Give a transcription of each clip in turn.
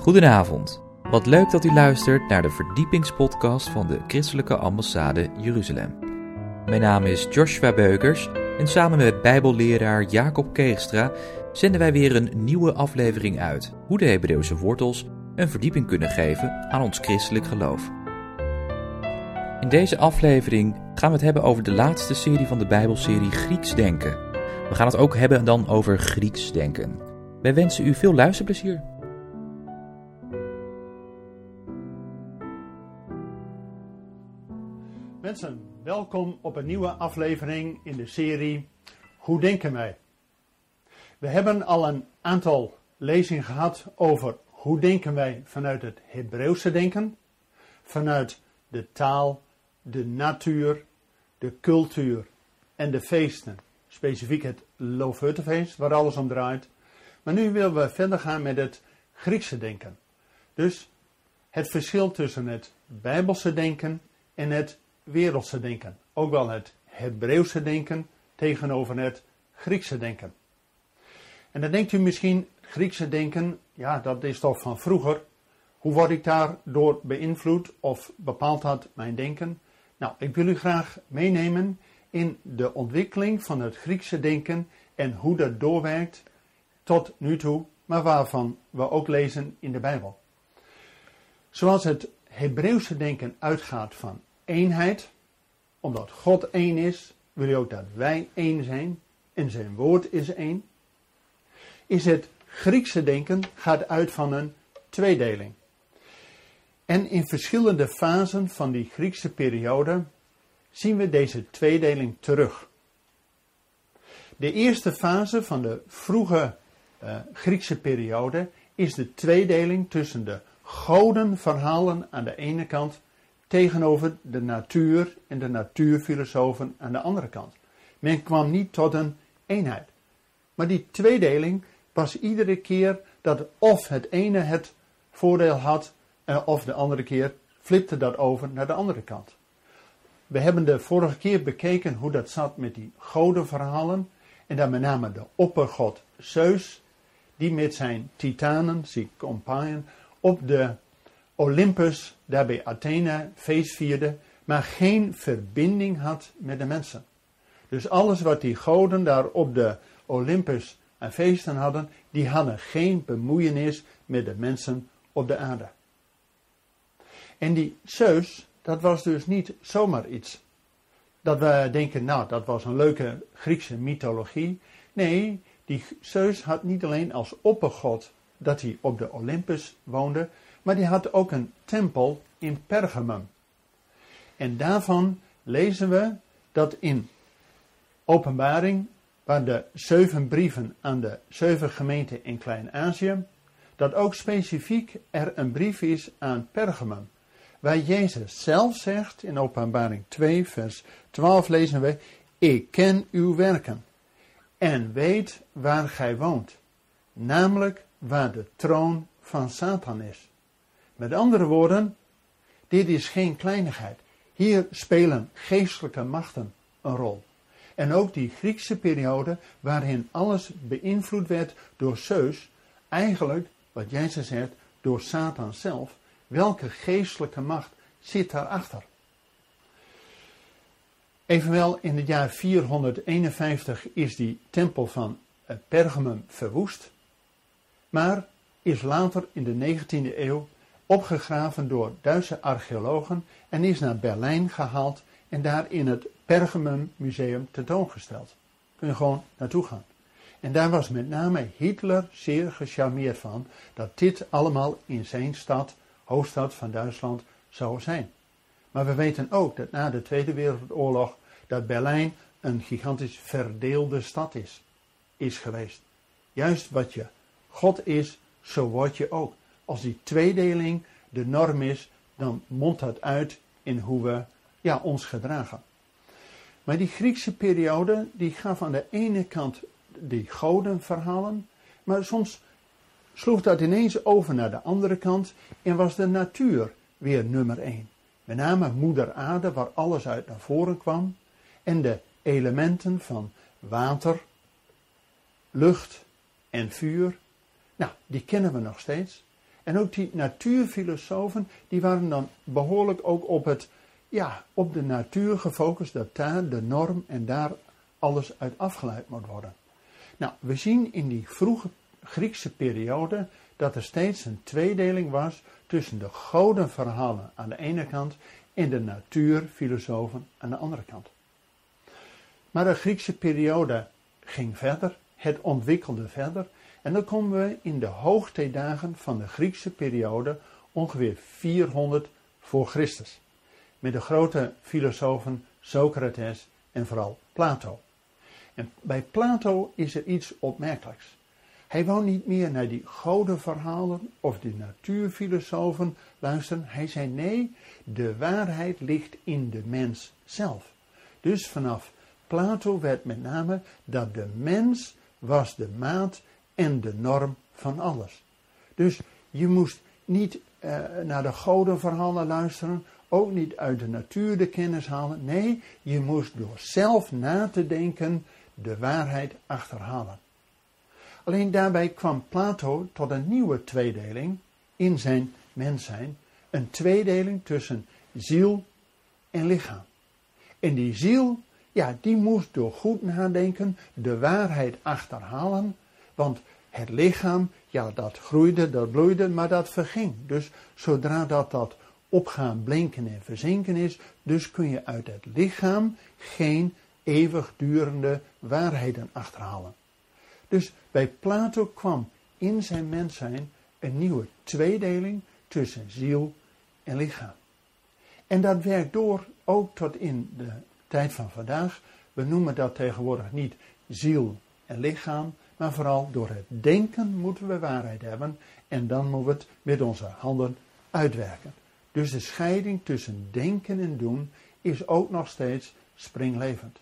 Goedenavond. Wat leuk dat u luistert naar de verdiepingspodcast van de Christelijke Ambassade Jeruzalem. Mijn naam is Joshua Beukers en samen met Bijbelleraar Jacob Keegstra zenden wij weer een nieuwe aflevering uit hoe de Hebreeuwse wortels een verdieping kunnen geven aan ons christelijk geloof. In deze aflevering gaan we het hebben over de laatste serie van de Bijbelserie Grieks Denken. We gaan het ook hebben dan over Grieks Denken. Wij wensen u veel luisterplezier. Mensen, welkom op een nieuwe aflevering in de serie Hoe denken wij? We hebben al een aantal lezingen gehad over hoe denken wij vanuit het Hebreeuwse denken, vanuit de taal, de natuur, de cultuur en de feesten. Specifiek het Loofhuttenfeest, waar alles om draait. Maar nu willen we verder gaan met het Griekse denken. Dus het verschil tussen het Bijbelse denken en het wereldse denken. Ook wel het Hebreeuwse denken tegenover het Griekse denken. En dan denkt u misschien, Griekse denken, ja, dat is toch van vroeger. Hoe word ik daardoor beïnvloed of bepaalt dat mijn denken? Nou, ik wil u graag meenemen in de ontwikkeling van het Griekse denken en hoe dat doorwerkt tot nu toe, maar waarvan we ook lezen in de Bijbel. Zoals het Hebreeuwse denken uitgaat van eenheid, omdat God één is, wil hij ook dat wij één zijn en zijn woord is één. Is het Griekse denken gaat uit van een tweedeling. En in verschillende fasen van die Griekse periode zien we deze tweedeling terug. De eerste fase van de vroege uh, Griekse periode is de tweedeling tussen de godenverhalen aan de ene kant tegenover de natuur en de natuurfilosofen aan de andere kant. Men kwam niet tot een eenheid. Maar die tweedeling was iedere keer dat of het ene het voordeel had, eh, of de andere keer flipte dat over naar de andere kant. We hebben de vorige keer bekeken hoe dat zat met die godenverhalen. En dan met name de oppergod Zeus, die met zijn titanen, zijn compagnon, op de Olympus, daarbij Athene, feest vierde, maar geen verbinding had met de mensen. Dus alles wat die goden daar op de Olympus aan feesten hadden, die hadden geen bemoeienis met de mensen op de aarde. En die Zeus, dat was dus niet zomaar iets. Dat we denken, nou, dat was een leuke Griekse mythologie. Nee, die Zeus had niet alleen als oppergod dat hij op de Olympus woonde, maar die had ook een tempel in Pergamum. En daarvan lezen we dat in Openbaring, waar de zeven brieven aan de zeven gemeenten in Klein-Azië, dat ook specifiek er een brief is aan Pergamum. Waar Jezus zelf zegt in Openbaring 2, vers 12 lezen we: Ik ken uw werken en weet waar gij woont, namelijk waar de troon van Satan is. Met andere woorden, dit is geen kleinigheid. Hier spelen geestelijke machten een rol. En ook die Griekse periode waarin alles beïnvloed werd door Zeus, eigenlijk, wat jij ze zegt, door Satan zelf. Welke geestelijke macht zit daarachter? Evenwel, in het jaar 451 is die tempel van Pergamum verwoest, maar is later in de 19e eeuw opgegraven door Duitse archeologen en is naar Berlijn gehaald en daar in het Pergamum Museum tentoongesteld. Kun je gewoon naartoe gaan. En daar was met name Hitler zeer gecharmeerd van dat dit allemaal in zijn stad, hoofdstad van Duitsland, zou zijn. Maar we weten ook dat na de Tweede Wereldoorlog dat Berlijn een gigantisch verdeelde stad is, is geweest. Juist wat je God is, zo word je ook. Als die tweedeling de norm is, dan mondt dat uit in hoe we ja, ons gedragen. Maar die Griekse periode, die gaf aan de ene kant die godenverhalen, maar soms sloeg dat ineens over naar de andere kant en was de natuur weer nummer één. Met name moeder aarde, waar alles uit naar voren kwam, en de elementen van water, lucht en vuur, nou, die kennen we nog steeds. En ook die natuurfilosofen, die waren dan behoorlijk ook op, het, ja, op de natuur gefocust, dat daar de norm en daar alles uit afgeleid moet worden. Nou, we zien in die vroege Griekse periode dat er steeds een tweedeling was tussen de godenverhalen aan de ene kant en de natuurfilosofen aan de andere kant. Maar de Griekse periode ging verder, het ontwikkelde verder en dan komen we in de hoogtijdagen van de Griekse periode ongeveer 400 voor Christus. Met de grote filosofen Socrates en vooral Plato. En bij Plato is er iets opmerkelijks. Hij wou niet meer naar die godenverhalen of de natuurfilosofen luisteren. Hij zei nee, de waarheid ligt in de mens zelf. Dus vanaf Plato werd met name dat de mens was de maat en de norm van alles. Dus je moest niet uh, naar de godenverhalen luisteren, ook niet uit de natuur de kennis halen. Nee, je moest door zelf na te denken de waarheid achterhalen. Alleen daarbij kwam Plato tot een nieuwe tweedeling in zijn mens zijn. Een tweedeling tussen ziel en lichaam. En die ziel, ja, die moest door goed nadenken de waarheid achterhalen. Want het lichaam, ja, dat groeide, dat bloeide, maar dat verging. Dus zodra dat dat opgaan, blinken en verzinken is, dus kun je uit het lichaam geen eeuwigdurende waarheden achterhalen. Dus bij Plato kwam in zijn mens zijn een nieuwe tweedeling tussen ziel en lichaam. En dat werkt door ook tot in de tijd van vandaag. We noemen dat tegenwoordig niet ziel en lichaam, maar vooral door het denken moeten we waarheid hebben en dan moeten we het met onze handen uitwerken. Dus de scheiding tussen denken en doen is ook nog steeds springlevend.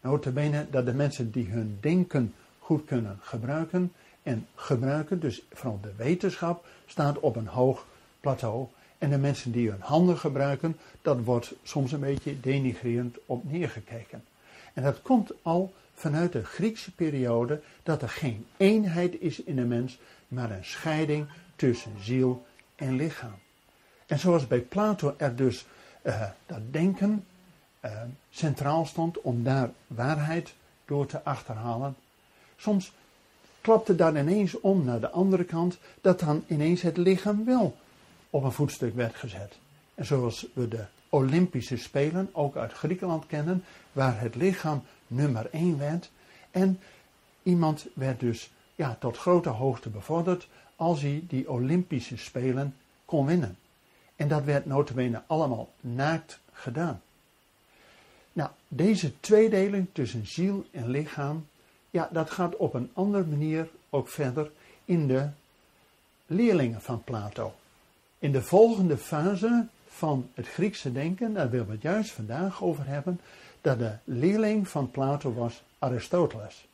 Notabene dat de mensen die hun denken goed kunnen gebruiken en gebruiken, dus vooral de wetenschap, staat op een hoog plateau. En de mensen die hun handen gebruiken, dat wordt soms een beetje denigrerend op neergekeken. En dat komt al vanuit de Griekse periode dat er geen eenheid is in de mens, maar een scheiding tussen ziel en lichaam. En zoals bij Plato er dus uh, dat denken uh, centraal stond om daar waarheid door te achterhalen, soms klapte dan ineens om naar de andere kant, dat dan ineens het lichaam wel op een voetstuk werd gezet. En zoals we de Olympische Spelen ook uit Griekenland kennen, waar het lichaam nummer 1 werd. En iemand werd dus ja, tot grote hoogte bevorderd als hij die Olympische Spelen kon winnen. En dat werd notabene allemaal naakt gedaan. Nou, deze tweedeling tussen ziel en lichaam, ja, dat gaat op een andere manier ook verder in de leerlingen van Plato. In de volgende fase van het Griekse denken, daar willen we het juist vandaag over hebben, dat de leerling van Plato was Aristoteles.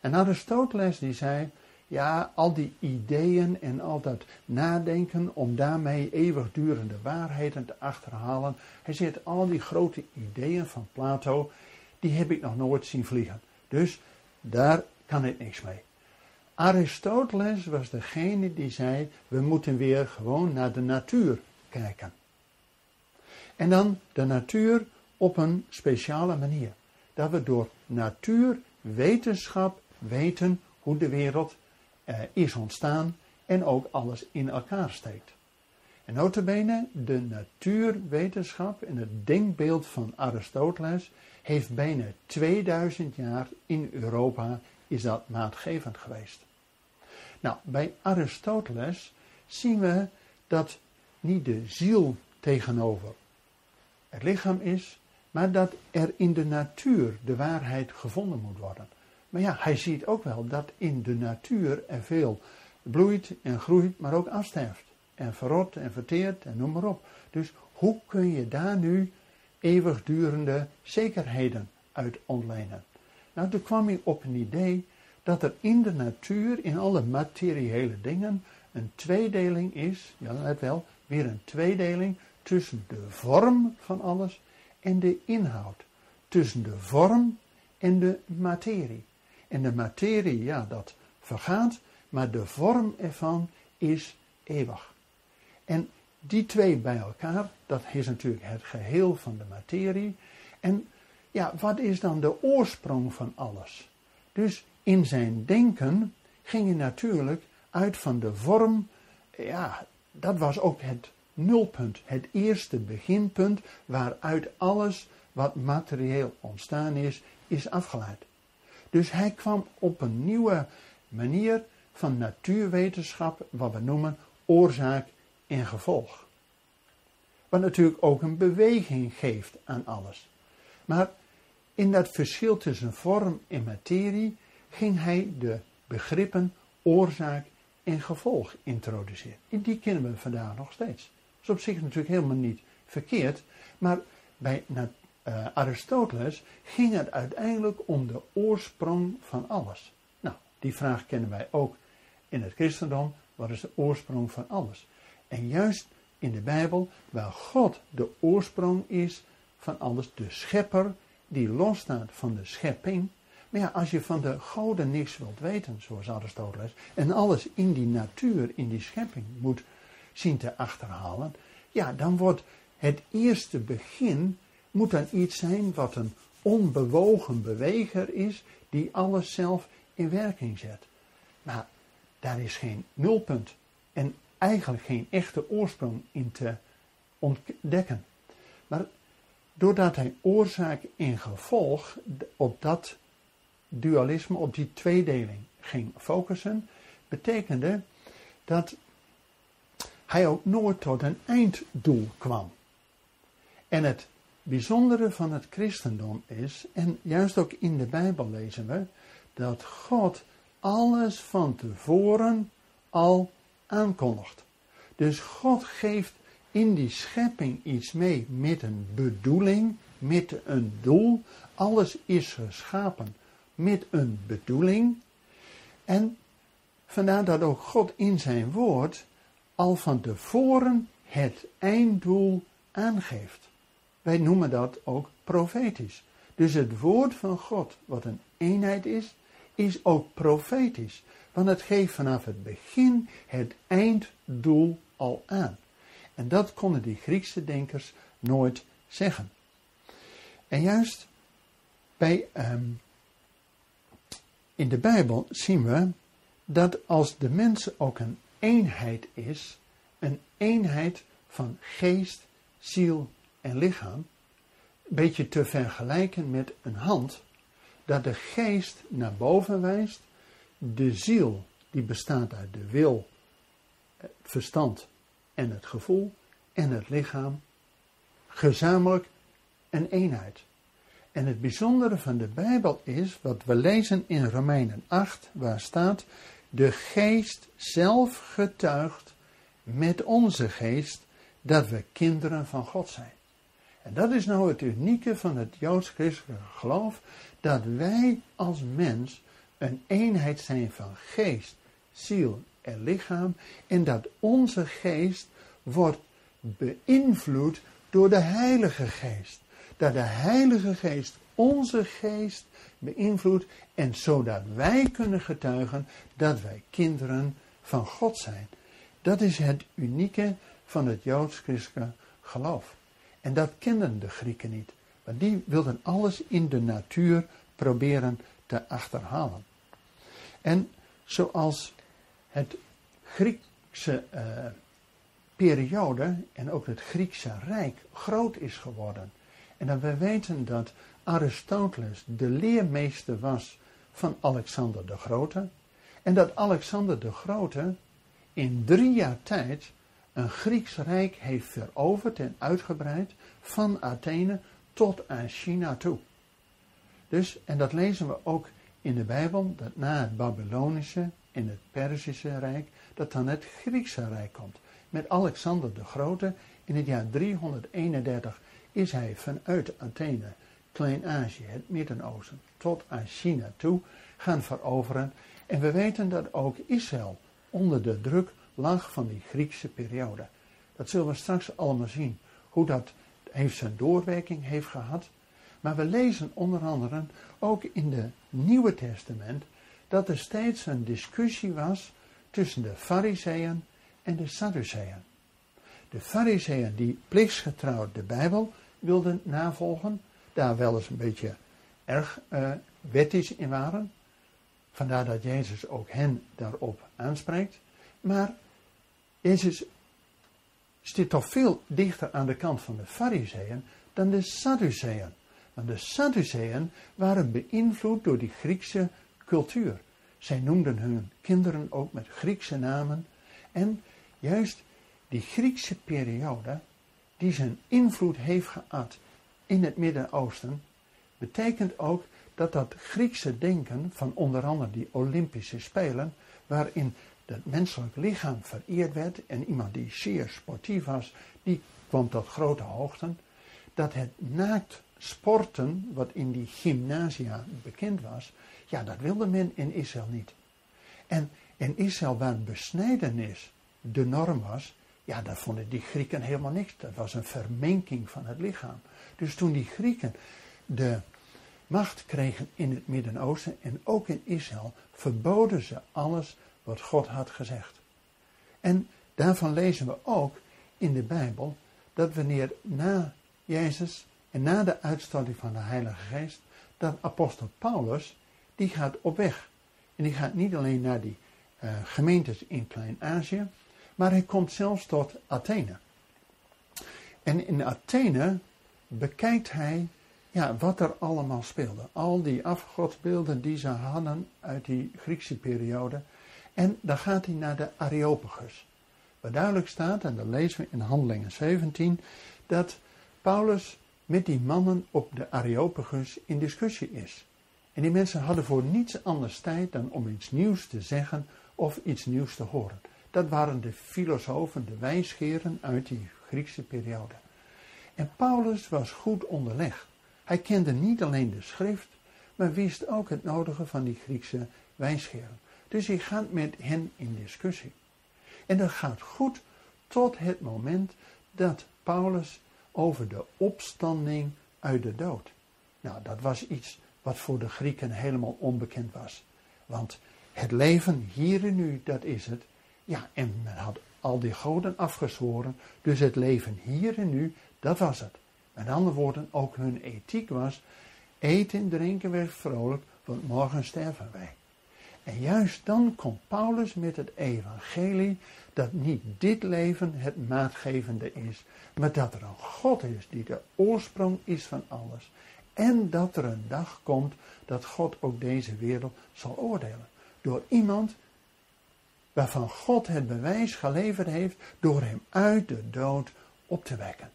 En Aristoteles die zei, ja, al die ideeën en al dat nadenken om daarmee eeuwigdurende waarheden te achterhalen. Hij zegt, al die grote ideeën van Plato, die heb ik nog nooit zien vliegen. Dus daar kan ik niks mee. Aristoteles was degene die zei, we moeten weer gewoon naar de natuur kijken. En dan de natuur op een speciale manier. Dat we door natuurwetenschap weten hoe de wereld uh, is ontstaan en ook alles in elkaar steekt. En notabene, de natuurwetenschap en het denkbeeld van Aristoteles heeft bijna 2000 jaar in Europa is dat maatgevend geweest. Nou, bij Aristoteles zien we dat niet de ziel tegenover het lichaam is, maar dat er in de natuur de waarheid gevonden moet worden. Maar ja, hij ziet ook wel dat in de natuur er veel bloeit en groeit, maar ook afsterft. En verrot en verteert en noem maar op. Dus hoe kun je daar nu eeuwigdurende zekerheden uit ontlenen? Nou, toen kwam hij op een idee dat er in de natuur, in alle materiële dingen, een tweedeling is, ja let wel, weer een tweedeling tussen de vorm van alles en de inhoud. Tussen de vorm en de materie. En de materie, ja, dat vergaat, maar de vorm ervan is eeuwig. En die twee bij elkaar, dat is natuurlijk het geheel van de materie. En ja, wat is dan de oorsprong van alles? Dus in zijn denken ging hij natuurlijk uit van de vorm, ja, dat was ook het nulpunt, het eerste beginpunt waaruit alles wat materieel ontstaan is, is afgeleid. Dus hij kwam op een nieuwe manier van natuurwetenschap, wat we noemen oorzaak en gevolg. Wat natuurlijk ook een beweging geeft aan alles. Maar in dat verschil tussen vorm en materie ging hij de begrippen oorzaak en gevolg introduceren. En die kennen we vandaag nog steeds. Dat is op zich natuurlijk helemaal niet verkeerd, maar bij uh, Aristoteles ging het uiteindelijk om de oorsprong van alles. Nou, die vraag kennen wij ook in het christendom. Wat is de oorsprong van alles? En juist in de Bijbel, waar God de oorsprong is van alles, de schepper die losstaat van de schepping. Maar ja, als je van de goden niks wilt weten, zoals Aristoteles, en alles in die natuur, in die schepping moet zien te achterhalen, ja, dan wordt het eerste begin, moet dan iets zijn wat een onbewogen beweger is, die alles zelf in werking zet. Maar daar is geen nulpunt en eigenlijk geen echte oorsprong in te ontdekken. Maar doordat hij oorzaak en gevolg op dat dualisme, op die tweedeling ging focussen, betekende dat hij ook nooit tot een einddoel kwam. En het bijzondere van het christendom is, en juist ook in de Bijbel lezen we, dat God alles van tevoren al aankondigt. Dus God geeft in die schepping iets mee met een bedoeling, met een doel. Alles is geschapen met een bedoeling. En vandaar dat ook God in zijn woord al van tevoren het einddoel aangeeft. Wij noemen dat ook profetisch. Dus het woord van God, wat een eenheid is, is ook profetisch. Want het geeft vanaf het begin het einddoel al aan. En dat konden die Griekse denkers nooit zeggen. En juist bij, um, in de Bijbel zien we dat als de mens ook een eenheid is, een eenheid van geest, ziel en lichaam, een beetje te vergelijken met een hand, dat de geest naar boven wijst, de ziel die bestaat uit de wil, het verstand en het gevoel en het lichaam, gezamenlijk een eenheid. En het bijzondere van de Bijbel is wat we lezen in Romeinen 8, waar staat: De geest zelf getuigt met onze geest dat we kinderen van God zijn. En dat is nou het unieke van het joods-christelijke geloof, dat wij als mens een eenheid zijn van geest, ziel en lichaam, en dat onze geest wordt beïnvloed door de Heilige Geest. Dat de Heilige Geest onze geest beïnvloedt en zodat wij kunnen getuigen dat wij kinderen van God zijn. Dat is het unieke van het joods-christelijke geloof. En dat kenden de Grieken niet. Want die wilden alles in de natuur proberen te achterhalen. En zoals het Griekse uh, periode en ook het Griekse Rijk groot is geworden. En dat we weten dat Aristoteles de leermeester was van Alexander de Grote. En dat Alexander de Grote in drie jaar tijd een Grieks Rijk heeft veroverd en uitgebreid van Athene tot aan China toe. Dus, en dat lezen we ook in de Bijbel, dat na het Babylonische en het Perzische Rijk, dat dan het Griekse Rijk komt. Met Alexander de Grote in het jaar 331 is hij vanuit Athene, Klein-Azië, het Midden-Oosten, tot aan China toe gaan veroveren. En we weten dat ook Israël onder de druk lag van die Griekse periode. Dat zullen we straks allemaal zien, hoe dat heeft zijn doorwerking heeft gehad. Maar we lezen onder andere ook in het Nieuwe Testament dat er steeds een discussie was tussen de Fariseeën en de Sadduceeën. De Fariseeën die plichtsgetrouw de Bijbel wilden navolgen, daar wel eens een beetje erg uh, wettisch in waren. Vandaar dat Jezus ook hen daarop aanspreekt. Maar Jezus zit toch veel dichter aan de kant van de Fariseeën dan de Sadduceeën. Want de Sadduceeën waren beïnvloed door die Griekse cultuur. Zij noemden hun kinderen ook met Griekse namen. En juist die Griekse periode, die zijn invloed heeft gehad in het Midden-Oosten, betekent ook dat dat Griekse denken van onder andere die Olympische Spelen, waarin het menselijk lichaam vereerd werd en iemand die zeer sportief was, die kwam tot grote hoogten, dat het naakt sporten, wat in die gymnasia bekend was, ja, dat wilde men in Israël niet. En in Israël, waar besnijdenis de norm was, ja, dat vonden die Grieken helemaal niks. Dat was een vermenking van het lichaam. Dus toen die Grieken de macht kregen in het Midden-Oosten en ook in Israël, verboden ze alles wat God had gezegd. En daarvan lezen we ook in de Bijbel dat wanneer na Jezus en na de uitstorting van de Heilige Geest, dat apostel Paulus, die gaat op weg. En die gaat niet alleen naar die uh, gemeentes in Klein-Azië, maar hij komt zelfs tot Athene. En in Athene bekijkt hij ja, wat er allemaal speelde. Al die afgodsbeelden die ze hadden uit die Griekse periode. En dan gaat hij naar de Areopagus. Waar duidelijk staat, en dat lezen we in Handelingen 17, dat Paulus met die mannen op de Areopagus in discussie is. En die mensen hadden voor niets anders tijd dan om iets nieuws te zeggen of iets nieuws te horen. Dat waren de filosofen, de wijsgeren uit die Griekse periode. En Paulus was goed onderlegd. Hij kende niet alleen de schrift, maar wist ook het nodige van die Griekse wijsgeren. Dus hij gaat met hen in discussie. En dat gaat goed tot het moment dat Paulus over de opstanding uit de dood. Nou, dat was iets wat voor de Grieken helemaal onbekend was. Want het leven hier en nu, dat is het. Ja, en men had al die goden afgezworen. Dus het leven hier en nu, dat was het. Met andere woorden, ook hun ethiek was: eten en drinken werd vrolijk, want morgen sterven wij. En juist dan komt Paulus met het evangelie dat niet dit leven het maatgevende is, maar dat er een God is die de oorsprong is van alles. En dat er een dag komt dat God ook deze wereld zal oordelen. Door iemand waarvan God het bewijs geleverd heeft door hem uit de dood op te wekken.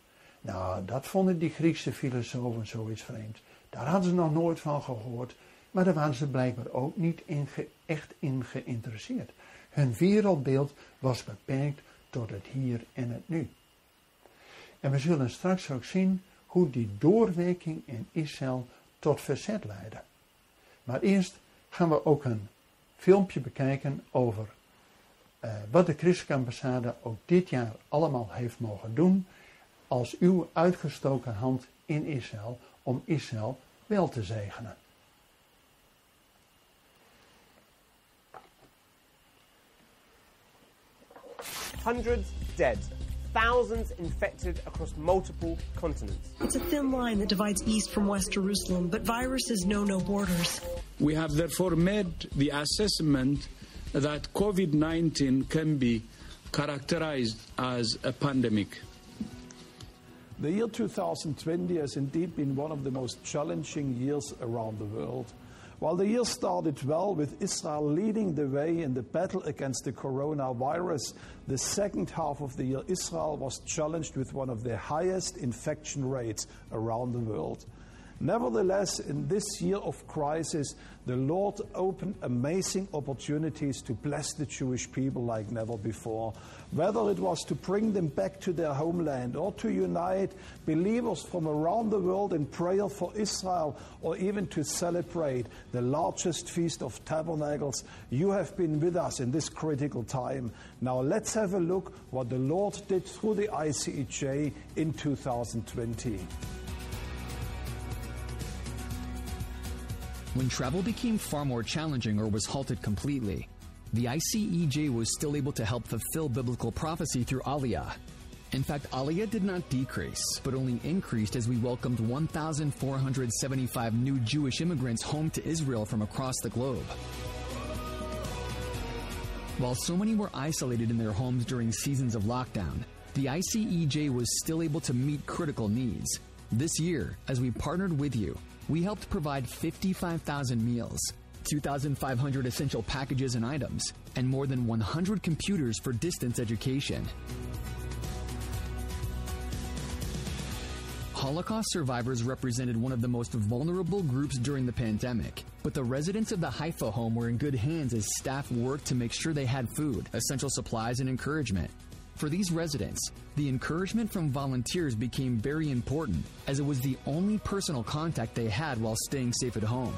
Nou, dat vonden die Griekse filosofen zoiets vreemd. Daar hadden ze nog nooit van gehoord, maar daar waren ze blijkbaar ook niet echt in geïnteresseerd. Hun wereldbeeld was beperkt tot het hier en het nu. En we zullen straks ook zien hoe die doorwerking in Israël tot verzet leidde. Maar eerst gaan we ook een filmpje bekijken over uh, wat de Christelijke ambassade ook dit jaar allemaal heeft mogen doen als uw uitgestoken hand in Israël om Israël wel te zegenen. Hundreds dead, thousands infected across multiple continents. It's a thin line that divides East from West Jerusalem, but viruses know no borders. We have therefore made the assessment that COVID 19 can be characterized as a pandemic. The year 2020 has indeed been one of the most challenging years around the world. While the year started well with Israel leading the way in the battle against the coronavirus, the second half of the year Israel was challenged with one of the highest infection rates around the world. Nevertheless, in this year of crisis, the Lord opened amazing opportunities to bless the Jewish people like never before. Whether it was to bring them back to their homeland or to unite believers from around the world in prayer for Israel or even to celebrate the largest feast of tabernacles, you have been with us in this critical time. Now let's have a look what the Lord did through the ICEJ in 2020. When travel became far more challenging or was halted completely, the ICEJ was still able to help fulfill biblical prophecy through Aliyah. In fact, Aliyah did not decrease, but only increased as we welcomed 1,475 new Jewish immigrants home to Israel from across the globe. While so many were isolated in their homes during seasons of lockdown, the ICEJ was still able to meet critical needs. This year, as we partnered with you, we helped provide 55,000 meals, 2,500 essential packages and items, and more than 100 computers for distance education. Holocaust survivors represented one of the most vulnerable groups during the pandemic, but the residents of the Haifa home were in good hands as staff worked to make sure they had food, essential supplies, and encouragement. For these residents, the encouragement from volunteers became very important as it was the only personal contact they had while staying safe at home.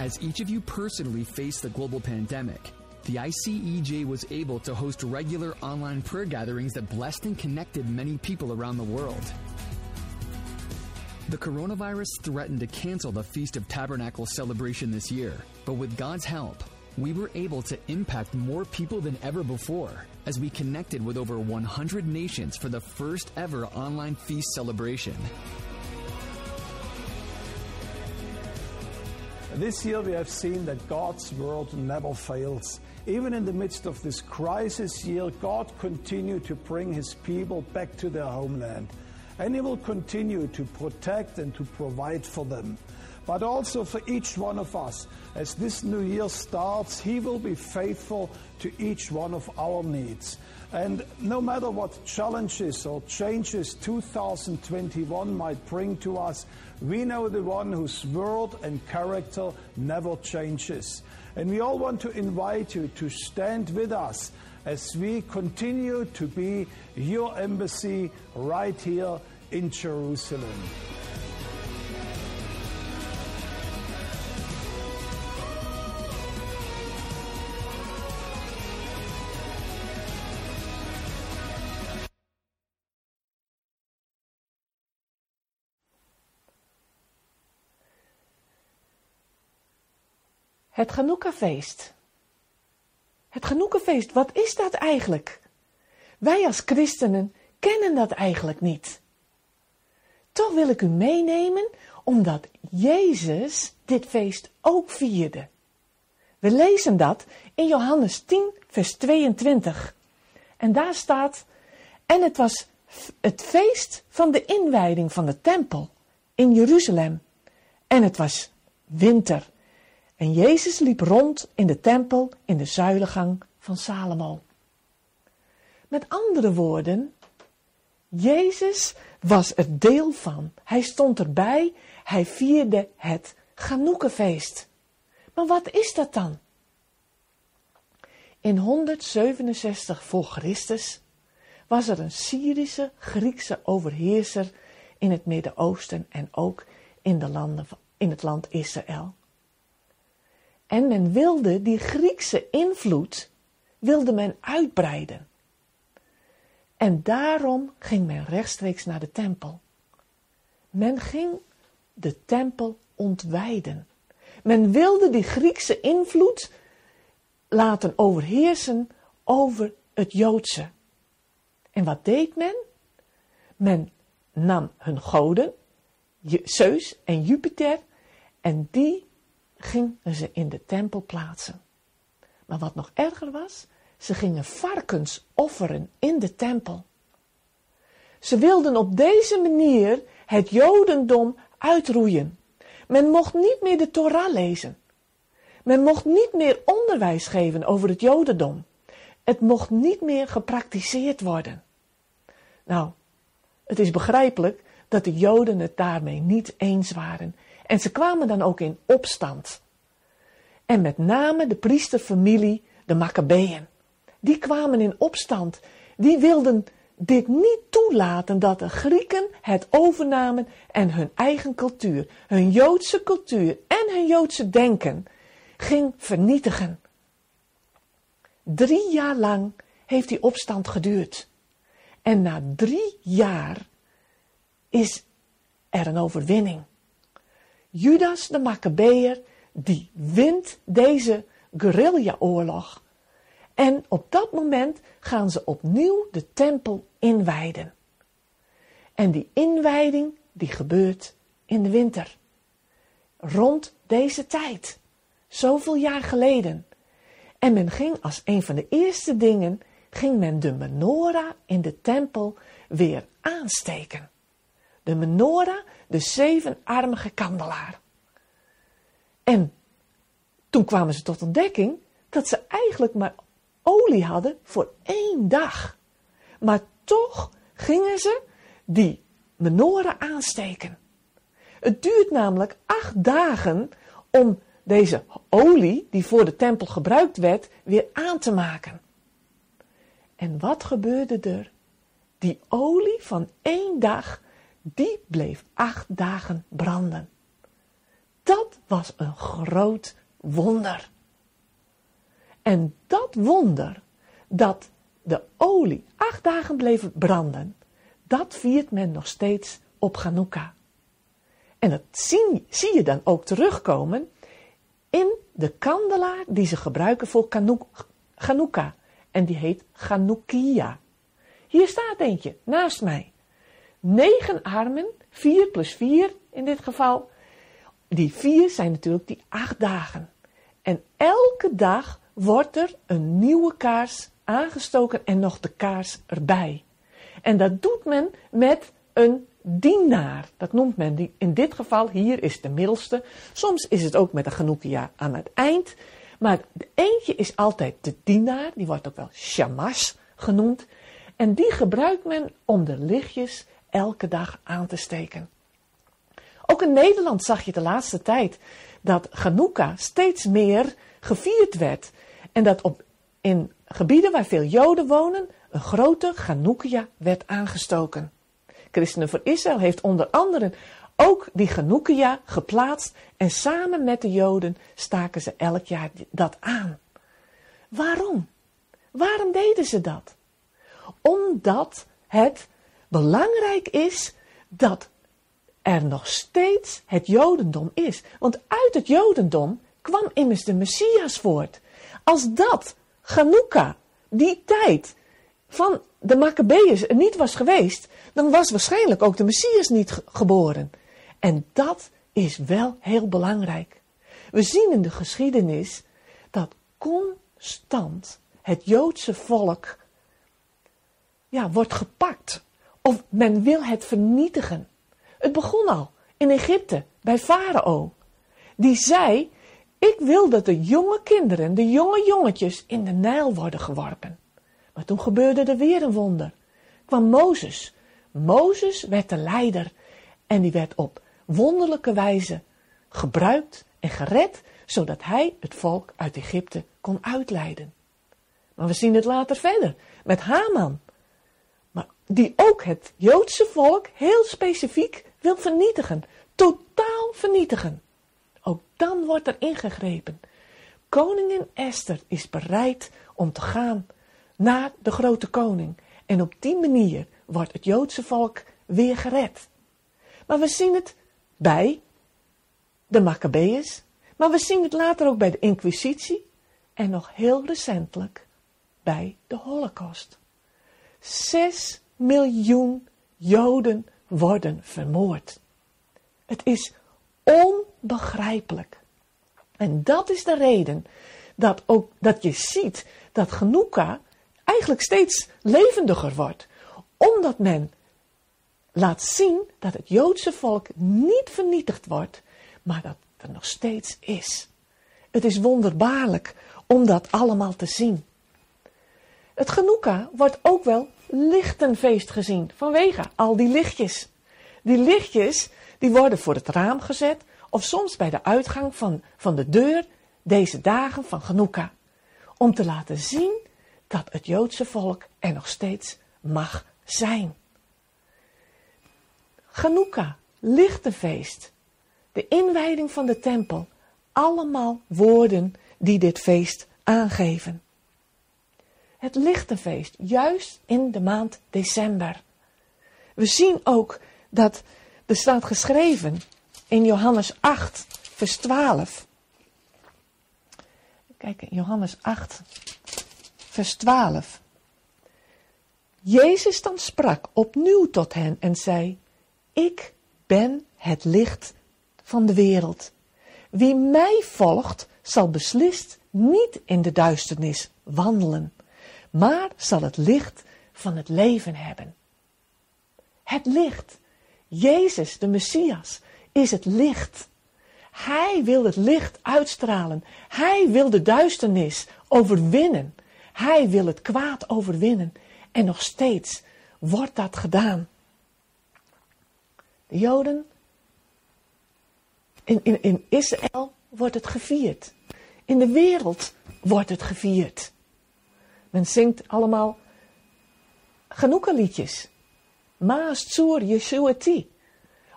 As each of you personally faced the global pandemic, the ICEJ was able to host regular online prayer gatherings that blessed and connected many people around the world. The coronavirus threatened to cancel the Feast of Tabernacles celebration this year, but with God's help, we were able to impact more people than ever before as we connected with over 100 nations for the first ever online feast celebration. This year we have seen that God's word never fails. Even in the midst of this crisis year, God continued to bring his people back to their homeland. And he will continue to protect and to provide for them. But also for each one of us, as this new year starts, he will be faithful to each one of our needs. And no matter what challenges or changes 2021 might bring to us, we know the one whose word and character never changes. And we all want to invite you to stand with us as we continue to be your embassy right here in Jerusalem. Het Ganoukafeest. Het Ganoukafeest, wat is dat eigenlijk? Wij als christenen kennen dat eigenlijk niet. Toch wil ik u meenemen omdat Jezus dit feest ook vierde. We lezen dat in Johannes 10, vers 22. En daar staat: En het was het feest van de inwijding van de tempel in Jeruzalem. En het was winter. En Jezus liep rond in de tempel in de zuilengang van Salomo. Met andere woorden, Jezus was er deel van. Hij stond erbij, hij vierde het Ganoekenfeest. Maar wat is dat dan? In 167 voor Christus was er een Syrische Griekse overheerser in het Midden-Oosten en ook in, de landen, in het land Israël. En men wilde die Griekse invloed, wilde men uitbreiden. En daarom ging men rechtstreeks naar de tempel. Men ging de tempel ontwijden. Men wilde die Griekse invloed laten overheersen over het Joodse. En wat deed men? Men nam hun goden, Zeus en Jupiter, en die gingen ze in de tempel plaatsen. Maar wat nog erger was, ze gingen varkens offeren in de tempel. Ze wilden op deze manier het Jodendom uitroeien. Men mocht niet meer de Torah lezen. Men mocht niet meer onderwijs geven over het Jodendom. Het mocht niet meer gepraktiseerd worden. Nou, het is begrijpelijk dat de Joden het daarmee niet eens waren en ze kwamen dan ook in opstand. En met name de priesterfamilie, de Maccabeeën. Die kwamen in opstand. Die wilden dit niet toelaten dat de Grieken het overnamen en hun eigen cultuur, hun Joodse cultuur en hun Joodse denken ging vernietigen. Drie jaar lang heeft die opstand geduurd. En na drie jaar is er een overwinning. Judas de Maccabeer die wint deze guerrilla-oorlog. En op dat moment gaan ze opnieuw de tempel inwijden. En die inwijding die gebeurt in de winter. Rond deze tijd. Zoveel jaar geleden. En men ging als een van de eerste dingen, ging men de menorah in de tempel weer aansteken. De menorah, de zevenarmige kandelaar. En toen kwamen ze tot ontdekking dat ze eigenlijk maar olie hadden voor één dag. Maar toch gingen ze die menorah aansteken. Het duurt namelijk acht dagen om deze olie, die voor de tempel gebruikt werd, weer aan te maken. En wat gebeurde er? Die olie van één dag, die bleef acht dagen branden. Dat was een groot wonder. En dat wonder, dat de olie acht dagen bleef branden, dat viert men nog steeds op Hanukkah. En dat zie, zie je dan ook terugkomen in de kandelaar die ze gebruiken voor Hanukkah. En die heet Chanukkia. Hier staat eentje naast mij. Negen armen, vier plus vier in dit geval. Die vier zijn natuurlijk die acht dagen. En elke dag wordt er een nieuwe kaars aangestoken en nog de kaars erbij. En dat doet men met een dienaar. Dat noemt men die, in dit geval, hier is de middelste. Soms is het ook met een genoekia aan het eind. Maar de eentje is altijd de dienaar, die wordt ook wel shamash genoemd. En die gebruikt men om de lichtjes elke dag aan te steken. Ook in Nederland zag je de laatste tijd dat Hanukkah steeds meer gevierd werd. En dat op, in gebieden waar veel Joden wonen een grote Hanukkah werd aangestoken. Christenen voor Israël heeft onder andere ook die Hanukkah geplaatst en samen met de Joden staken ze elk jaar dat aan. Waarom? Waarom deden ze dat? Omdat het belangrijk is dat er nog steeds het Jodendom is. Want uit het Jodendom kwam immers de Messias voort. Als dat, Hanukkah, die tijd van de Maccabeeërs er niet was geweest, dan was waarschijnlijk ook de Messias niet geboren. En dat is wel heel belangrijk. We zien in de geschiedenis dat constant het Joodse volk ja, wordt gepakt. Of men wil het vernietigen. Het begon al in Egypte bij Farao. Die zei: Ik wil dat de jonge kinderen, de jonge jongetjes, in de Nijl worden geworpen. Maar toen gebeurde er weer een wonder. Kwam Mozes. Mozes werd de leider. En die werd op wonderlijke wijze gebruikt en gered, zodat hij het volk uit Egypte kon uitleiden. Maar we zien het later verder met Haman. Die ook het Joodse volk heel specifiek wil vernietigen. Totaal vernietigen. Ook dan wordt er ingegrepen. Koningin Esther is bereid om te gaan naar de grote koning. En op die manier wordt het Joodse volk weer gered. Maar we zien het bij de Maccabeeërs, maar we zien het later ook bij de Inquisitie en nog heel recentelijk bij de Holocaust. Zes miljoen Joden worden vermoord. Het is onbegrijpelijk. En dat is de reden dat, ook, dat je ziet dat Genoeka eigenlijk steeds levendiger wordt. Omdat men laat zien dat het Joodse volk niet vernietigd wordt, maar dat er nog steeds is. Het is wonderbaarlijk om dat allemaal te zien. Het Genoeka wordt ook wel lichtenfeest gezien, vanwege al die lichtjes. Die lichtjes die worden voor het raam gezet of soms bij de uitgang van, van de deur deze dagen van Genoeka. Om te laten zien dat het Joodse volk er nog steeds mag zijn. Hanukkah, lichtenfeest, de inwijding van de tempel, allemaal woorden die dit feest aangeven. Het lichtenfeest, juist in de maand december. We zien ook dat er staat geschreven in Johannes 8, vers 12. Kijk, Johannes 8, vers 12. Jezus dan sprak opnieuw tot hen en zei: Ik ben het licht van de wereld. Wie mij volgt, zal beslist niet in de duisternis wandelen, maar zal het licht van het leven hebben. Het licht. Jezus, de Messias, is het licht. Hij wil het licht uitstralen. Hij wil de duisternis overwinnen. Hij wil het kwaad overwinnen. En nog steeds wordt dat gedaan. De Joden, in, in, in Israël wordt het gevierd. In de wereld wordt het gevierd. Men zingt allemaal liedjes. Maas Tsur Yeshuati.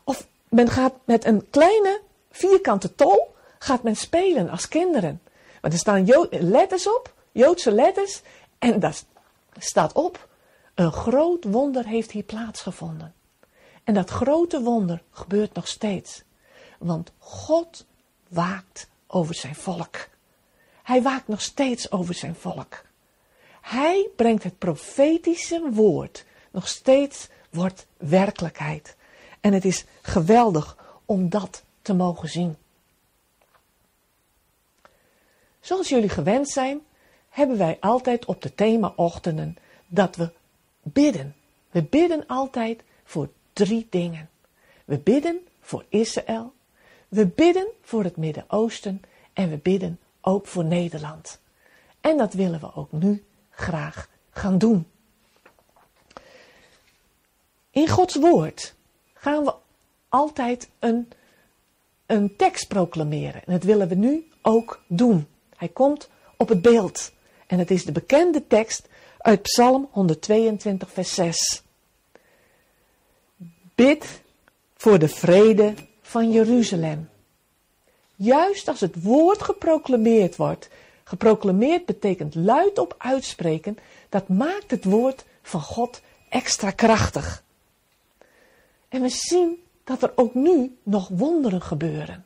Of men gaat met een kleine vierkante tol gaat men spelen als kinderen. Want er staan letters op, Joodse letters, en daar staat op, een groot wonder heeft hier plaatsgevonden. En dat grote wonder gebeurt nog steeds. Want God waakt over zijn volk. Hij waakt nog steeds over zijn volk. Hij brengt het profetische woord nog steeds wordt werkelijkheid. En het is geweldig om dat te mogen zien. Zoals jullie gewend zijn, hebben wij altijd op de themaochtenden dat we bidden. We bidden altijd voor drie dingen. We bidden voor Israël, we bidden voor het Midden-Oosten en we bidden ook voor Nederland. En dat willen we ook nu graag gaan doen. In Gods woord gaan we altijd een, een tekst proclameren. En dat willen we nu ook doen. Hij komt op het beeld. En het is de bekende tekst uit Psalm 122, vers 6. Bid voor de vrede van Jeruzalem. Juist als het woord geproclameerd wordt, geproclameerd betekent luidop uitspreken, dat maakt het woord van God extra krachtig. En we zien dat er ook nu nog wonderen gebeuren.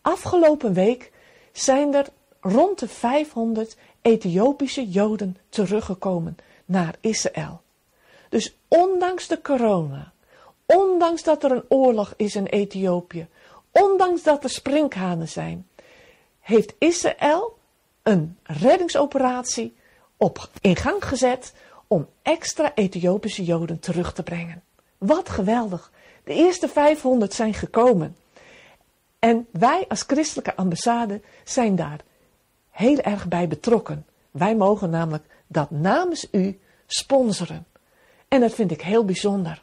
Afgelopen week zijn er rond de 500 Ethiopische Joden teruggekomen naar Israël. Dus ondanks de corona, ondanks dat er een oorlog is in Ethiopië, ondanks dat er sprinkhanen zijn, heeft Israël een reddingsoperatie op, in gang gezet om extra Ethiopische Joden terug te brengen. Wat geweldig. De eerste 500 zijn gekomen. En wij als christelijke ambassade zijn daar heel erg bij betrokken. Wij mogen namelijk dat namens u sponsoren. En dat vind ik heel bijzonder.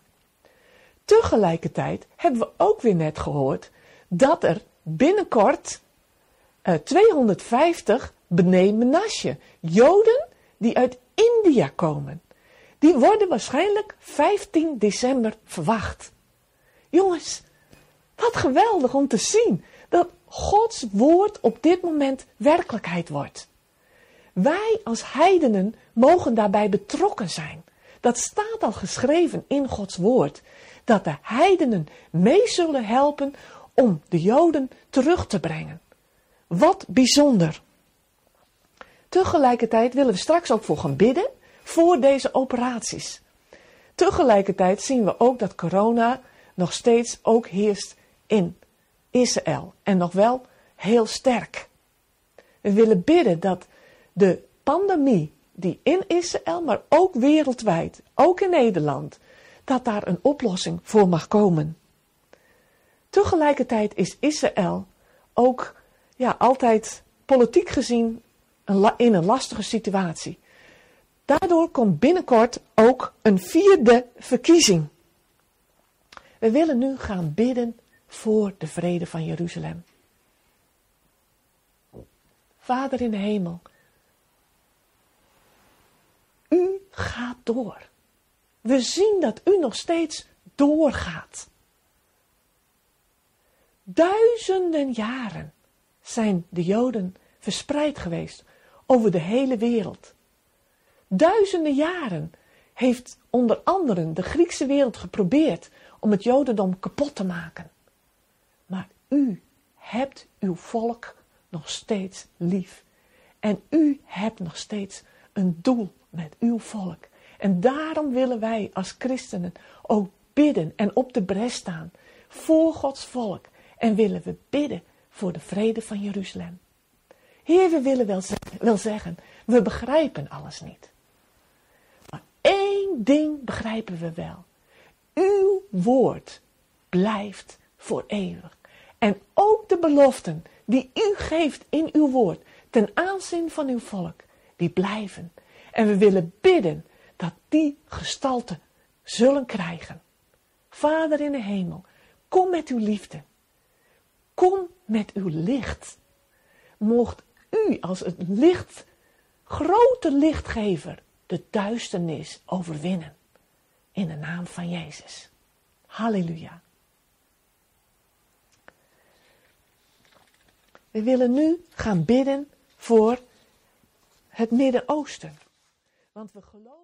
Tegelijkertijd hebben we ook weer net gehoord dat er binnenkort uh, 250 Bnei Joden die uit India komen. Die worden waarschijnlijk 15 december verwacht. Jongens, wat geweldig om te zien dat Gods woord op dit moment werkelijkheid wordt. Wij als heidenen mogen daarbij betrokken zijn. Dat staat al geschreven in Gods woord. Dat de heidenen mee zullen helpen om de Joden terug te brengen. Wat bijzonder. Tegelijkertijd willen we straks ook voor gaan bidden voor deze operaties. Tegelijkertijd zien we ook dat corona nog steeds ook heerst in Israël en nog wel heel sterk. We willen bidden dat de pandemie die in Israël, maar ook wereldwijd, ook in Nederland, dat daar een oplossing voor mag komen. Tegelijkertijd is Israël ook ja, altijd politiek gezien in een lastige situatie. Daardoor komt binnenkort ook een vierde verkiezing. We willen nu gaan bidden voor de vrede van Jeruzalem. Vader in de hemel, u gaat door. We zien dat u nog steeds doorgaat. Duizenden jaren zijn de Joden verspreid geweest over de hele wereld. Duizenden jaren heeft onder anderen de Griekse wereld geprobeerd om het Jodendom kapot te maken. Maar u hebt uw volk nog steeds lief. En u hebt nog steeds een doel met uw volk. En daarom willen wij als christenen ook bidden en op de bres staan voor Gods volk. En willen we bidden voor de vrede van Jeruzalem. Heer, we willen wel, wel zeggen, we begrijpen alles niet. Maar één ding begrijpen we wel. Uw woord blijft voor eeuwig. En ook de beloften die u geeft in uw woord ten aanzien van uw volk, die blijven. En we willen bidden dat die gestalte zullen krijgen. Vader in de hemel, kom met uw liefde. Kom met uw licht. Mocht u als het licht, grote lichtgever, de duisternis overwinnen. In de naam van Jezus. Halleluja. We willen nu gaan bidden voor het Midden-Oosten. Want we geloven.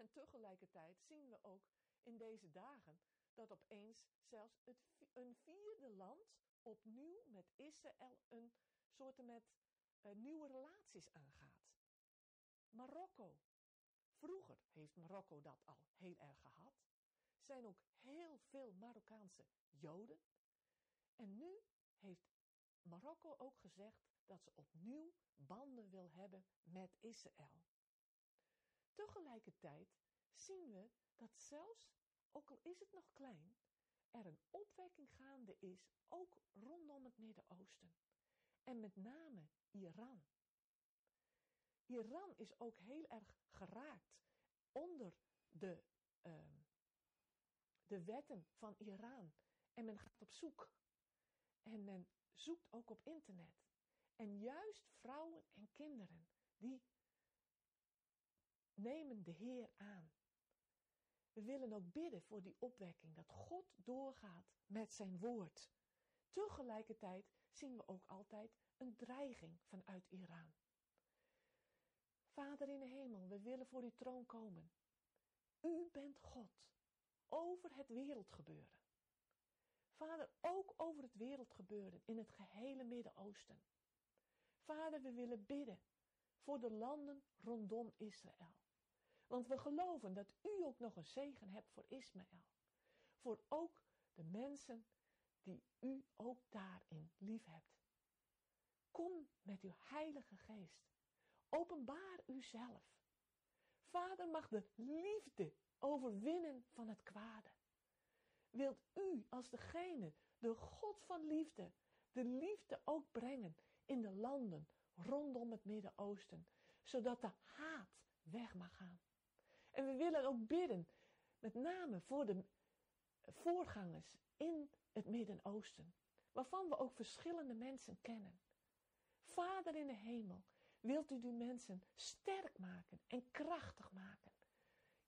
En tegelijkertijd zien we ook in deze dagen dat opeens zelfs het, een vierde land opnieuw met Israël een soort met uh, nieuwe relaties aangaat. Marokko. Vroeger heeft Marokko dat al heel erg gehad. Zijn ook heel veel Marokkaanse Joden. En nu heeft Marokko ook gezegd dat ze opnieuw banden wil hebben met Israël. Tegelijkertijd zien we dat zelfs, ook al is het nog klein, er een opwekking gaande is, ook rondom het Midden-Oosten. En met name Iran. Iran is ook heel erg geraakt onder de, uh, de wetten van Iran. En men gaat op zoek. En men zoekt ook op internet. En juist vrouwen en kinderen, die nemen de Heer aan. We willen ook bidden voor die opwekking, dat God doorgaat met zijn woord. Tegelijkertijd zien we ook altijd een dreiging vanuit Iran. Vader in de hemel, we willen voor uw troon komen. U bent God over het wereldgebeuren. Vader, ook over het wereldgebeuren in het gehele Midden-Oosten. Vader, we willen bidden voor de landen rondom Israël. Want we geloven dat u ook nog een zegen hebt voor Ismaël. Voor ook de mensen die u ook daarin lief hebt. Kom met uw Heilige Geest. Openbaar uzelf. Vader mag de liefde overwinnen van het kwade. Wilt u als degene, de God van liefde, de liefde ook brengen in de landen rondom het Midden-Oosten, zodat de haat weg mag gaan. En we willen ook bidden, met name voor de voorgangers in het Midden-Oosten, waarvan we ook verschillende mensen kennen. Vader in de hemel, wilt u die mensen sterk maken en krachtig maken.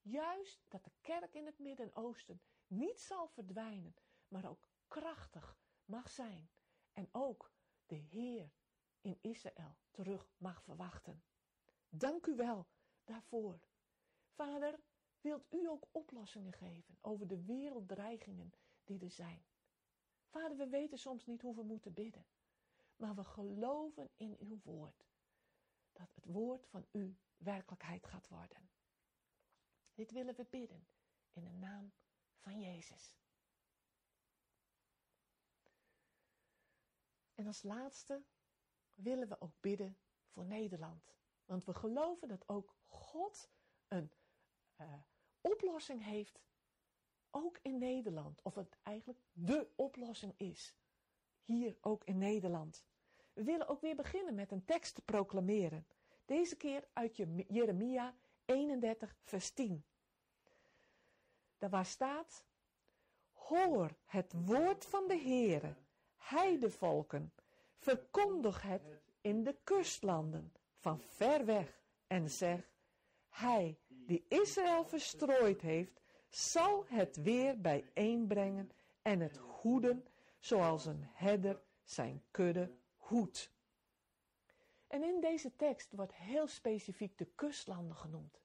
Juist dat de kerk in het Midden-Oosten niet zal verdwijnen, maar ook krachtig mag zijn. En ook de Heer in Israël terug mag verwachten. Dank u wel daarvoor. Vader, wilt u ook oplossingen geven over de werelddreigingen die er zijn? Vader, we weten soms niet hoe we moeten bidden, maar we geloven in uw woord dat het woord van u werkelijkheid gaat worden. Dit willen we bidden in de naam van Jezus. En als laatste willen we ook bidden voor Nederland. Want we geloven dat ook God een uh, oplossing heeft, ook in Nederland. Of het eigenlijk de oplossing is, hier ook in Nederland. We willen ook weer beginnen met een tekst te proclameren. Deze keer uit Jeremia 31, vers 10. Daar waar staat: Hoor het woord van de Heere, heidevolken, verkondig het in de kustlanden van ver weg en zeg: Hij die Israël verstrooid heeft, zal het weer bijeenbrengen en het hoeden zoals een herder zijn kudde hoedt. En in deze tekst wordt heel specifiek de kustlanden genoemd.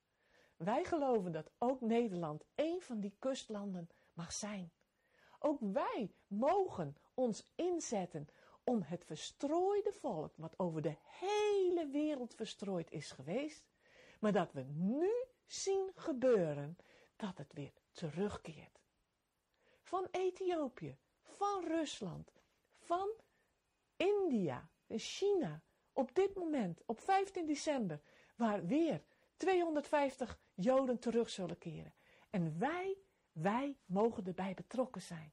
Wij geloven dat ook Nederland een van die kustlanden mag zijn. Ook wij mogen ons inzetten om het verstrooide volk, wat over de hele wereld verstrooid is geweest, maar dat we nu zien gebeuren dat het weer terugkeert. Van Ethiopië, van Rusland, van India, China, op dit moment, op 15 december, waar weer 250 Joden terug zullen keren. En wij, wij mogen erbij betrokken zijn.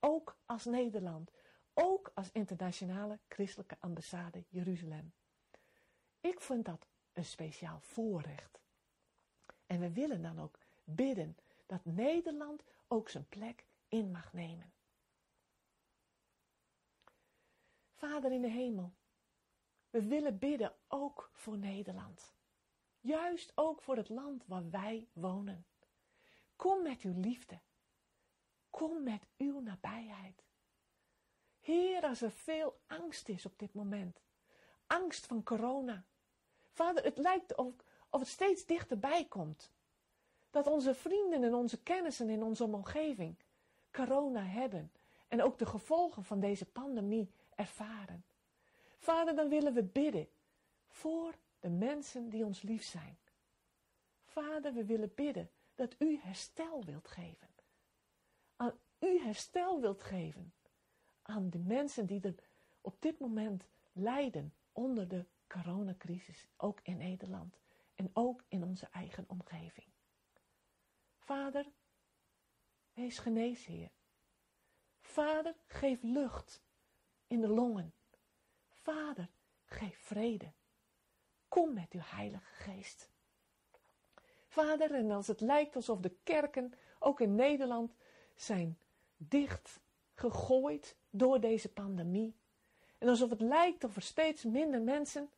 Ook als Nederland, ook als internationale christelijke ambassade Jeruzalem. Ik vind dat een speciaal voorrecht. En we willen dan ook bidden dat Nederland ook zijn plek in mag nemen. Vader in de hemel, we willen bidden ook voor Nederland. Juist ook voor het land waar wij wonen. Kom met uw liefde. Kom met uw nabijheid. Heer, als er veel angst is op dit moment. Angst van corona. Vader, het lijkt of, of het steeds dichterbij komt. Dat onze vrienden en onze kennissen in onze omgeving corona hebben. En ook de gevolgen van deze pandemie ervaren. Vader, dan willen we bidden voor de mensen die ons lief zijn. Vader, we willen bidden dat u herstel wilt geven. Aan u herstel wilt geven aan de mensen die er op dit moment lijden onder de coronacrisis, ook in Nederland en ook in onze eigen omgeving. Vader, wees geneesheer. Vader, geef lucht in de longen. Vader, geef vrede. Kom met uw Heilige Geest. Vader, en als het lijkt alsof de kerken, ook in Nederland, zijn dicht gegooid door deze pandemie. En alsof het lijkt of er steeds minder mensen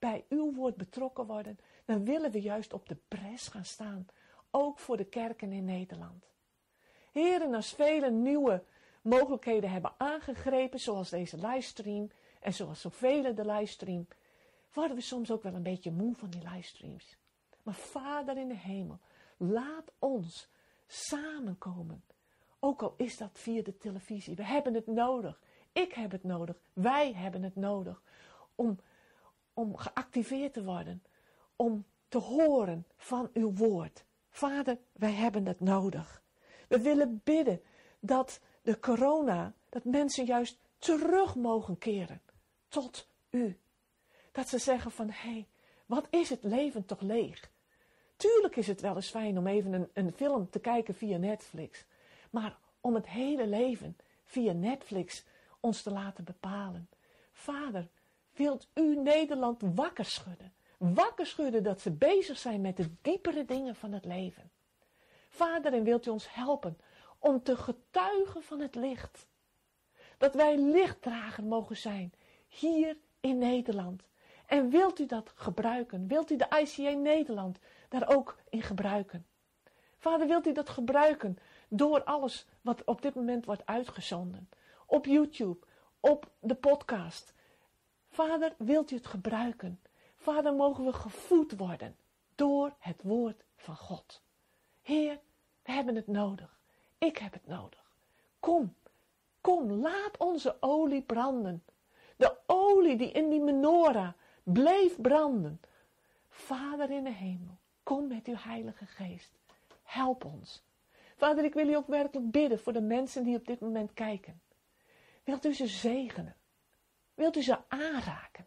bij uw woord betrokken worden, dan willen we juist op de pres gaan staan, ook voor de kerken in Nederland. Heren, als vele nieuwe mogelijkheden hebben aangegrepen, zoals deze livestream en zoals zoveel de livestream, worden we soms ook wel een beetje moe van die livestreams. Maar Vader in de hemel, laat ons samenkomen. Ook al is dat via de televisie. We hebben het nodig. Ik heb het nodig. Wij hebben het nodig. Om, om geactiveerd te worden. Om te horen van uw woord. Vader, wij hebben het nodig. We willen bidden dat de corona, dat mensen juist terug mogen keren tot u. Dat ze zeggen van, hé, hey, wat is het leven toch leeg? Tuurlijk is het wel eens fijn om even een, een film te kijken via Netflix. Maar om het hele leven via Netflix ons te laten bepalen. Vader, wilt u Nederland wakker schudden? Wakker schudden dat ze bezig zijn met de diepere dingen van het leven. Vader, en wilt u ons helpen om te getuigen van het licht. Dat wij lichtdrager mogen zijn hier in Nederland. En wilt u dat gebruiken? Wilt u de ICA Nederland daar ook in gebruiken? Vader, wilt u dat gebruiken door alles wat op dit moment wordt uitgezonden? Op YouTube, op de podcast. Vader, wilt u het gebruiken? Vader, mogen we gevoed worden door het woord van God. Heer, we hebben het nodig. Ik heb het nodig. Kom, kom, laat onze olie branden. De olie die in die menorah bleef branden. Vader in de hemel, kom met uw Heilige Geest. Help ons. Vader, ik wil u ook werkelijk bidden voor de mensen die op dit moment kijken. Wilt u ze zegenen? Wilt u ze aanraken?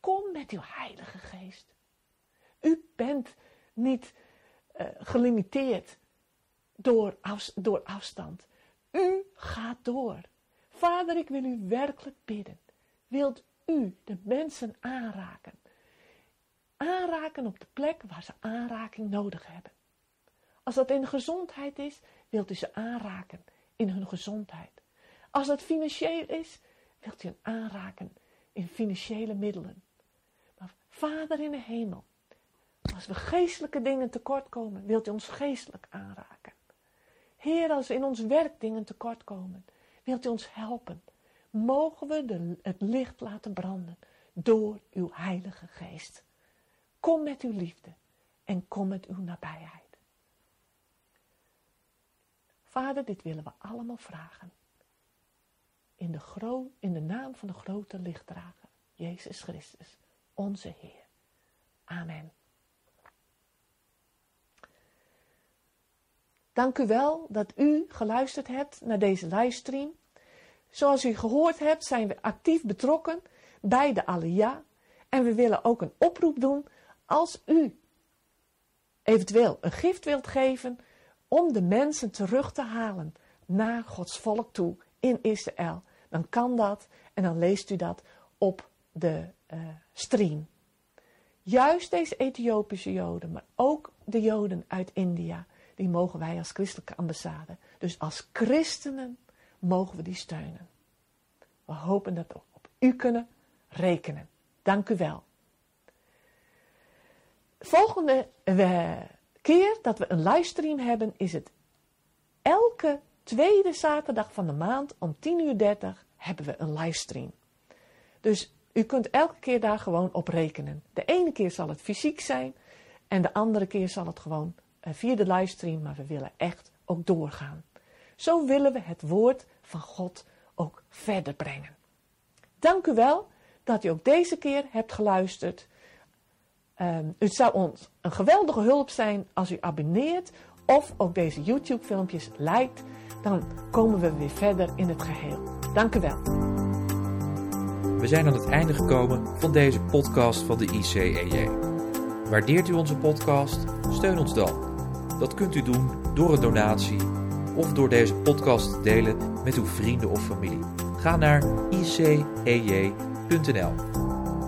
Kom met uw Heilige Geest. U bent niet uh, gelimiteerd door, door afstand. U gaat door. Vader, ik wil u werkelijk bidden. Wilt u de mensen aanraken? Aanraken op de plek waar ze aanraking nodig hebben. Als dat in gezondheid is, wilt u ze aanraken in hun gezondheid. Als dat financieel is, wilt u hen aanraken in financiële middelen. Maar Vader in de hemel, als we geestelijke dingen tekort komen, wilt u ons geestelijk aanraken. Heer, als we in ons werk dingen tekort komen, wilt u ons helpen. Mogen we de, het licht laten branden door uw Heilige Geest. Kom met uw liefde en kom met uw nabijheid. Vader, dit willen we allemaal vragen. In de, in de naam van de grote lichtdrager, Jezus Christus, onze Heer. Amen. Dank u wel dat u geluisterd hebt naar deze livestream. Zoals u gehoord hebt, zijn we actief betrokken bij de Alia. En we willen ook een oproep doen als u eventueel een gift wilt geven om de mensen terug te halen naar Gods volk toe in Israël. Dan kan dat en dan leest u dat op de uh, stream. Juist deze Ethiopische Joden, maar ook de Joden uit India, die mogen wij als christelijke ambassade, dus als christenen, mogen we die steunen. We hopen dat we op u kunnen rekenen. Dank u wel. Volgende uh, keer dat we een livestream hebben, is het elke tweede zaterdag van de maand om 10.30 uur hebben we een livestream. Dus u kunt elke keer daar gewoon op rekenen. De ene keer zal het fysiek zijn en de andere keer zal het gewoon uh, via de livestream, maar we willen echt ook doorgaan. Zo willen we het woord van God ook verder brengen. Dank u wel dat u ook deze keer hebt geluisterd. Um, het zou ons een geweldige hulp zijn als u abonneert of ook deze YouTube-filmpjes liked. Dan komen we weer verder in het geheel. Dank u wel. We zijn aan het einde gekomen van deze podcast van de ICEJ. Waardeert u onze podcast? Steun ons dan. Dat kunt u doen door een donatie of door deze podcast te delen met uw vrienden of familie. Ga naar icej.nl.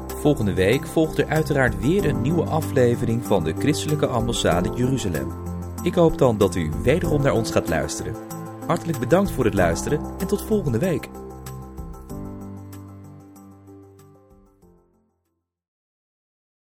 Volgende week volgt er uiteraard weer een nieuwe aflevering van de Christelijke Ambassade Jeruzalem. Ik hoop dan dat u wederom naar ons gaat luisteren. Hartelijk bedankt voor het luisteren en tot volgende week.